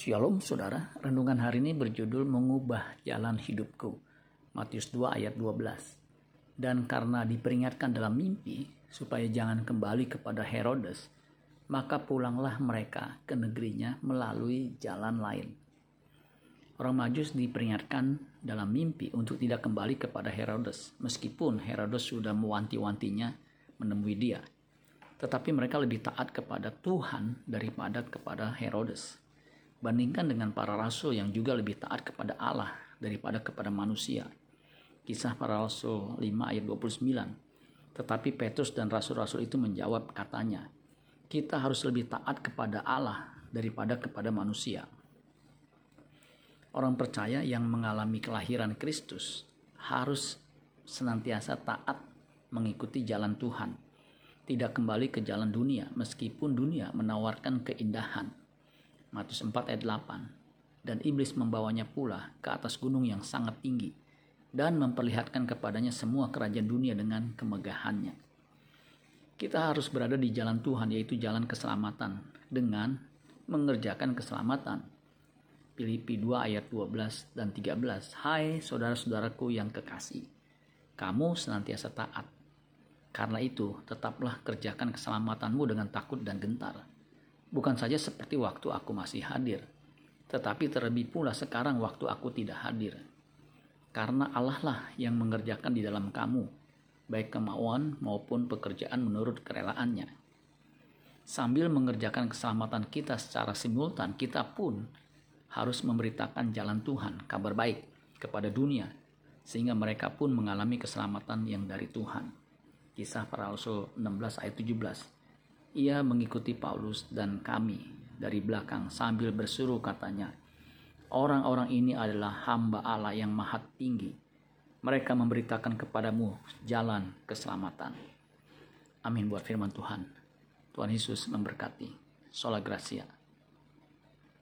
Shalom saudara, renungan hari ini berjudul Mengubah Jalan Hidupku. Matius 2 ayat 12. Dan karena diperingatkan dalam mimpi supaya jangan kembali kepada Herodes, maka pulanglah mereka ke negerinya melalui jalan lain. Orang Majus diperingatkan dalam mimpi untuk tidak kembali kepada Herodes, meskipun Herodes sudah mewanti-wantinya menemui dia tetapi mereka lebih taat kepada Tuhan daripada kepada Herodes. Bandingkan dengan para rasul yang juga lebih taat kepada Allah daripada kepada manusia. Kisah para rasul 5 ayat 29. Tetapi Petrus dan rasul-rasul itu menjawab katanya, kita harus lebih taat kepada Allah daripada kepada manusia. Orang percaya yang mengalami kelahiran Kristus harus senantiasa taat mengikuti jalan Tuhan tidak kembali ke jalan dunia meskipun dunia menawarkan keindahan. Matius 4 ayat 8. Dan iblis membawanya pula ke atas gunung yang sangat tinggi dan memperlihatkan kepadanya semua kerajaan dunia dengan kemegahannya. Kita harus berada di jalan Tuhan yaitu jalan keselamatan dengan mengerjakan keselamatan. Filipi 2 ayat 12 dan 13. Hai saudara-saudaraku yang kekasih, kamu senantiasa taat karena itu, tetaplah kerjakan keselamatanmu dengan takut dan gentar. Bukan saja seperti waktu aku masih hadir, tetapi terlebih pula sekarang waktu aku tidak hadir. Karena Allah lah yang mengerjakan di dalam kamu, baik kemauan maupun pekerjaan menurut kerelaannya. Sambil mengerjakan keselamatan kita secara simultan, kita pun harus memberitakan jalan Tuhan, kabar baik kepada dunia, sehingga mereka pun mengalami keselamatan yang dari Tuhan. Kisah para Rasul 16 ayat 17. Ia mengikuti Paulus dan kami dari belakang sambil bersuruh katanya, Orang-orang ini adalah hamba Allah yang maha tinggi. Mereka memberitakan kepadamu jalan keselamatan. Amin buat firman Tuhan. Tuhan Yesus memberkati. Sola Gracia.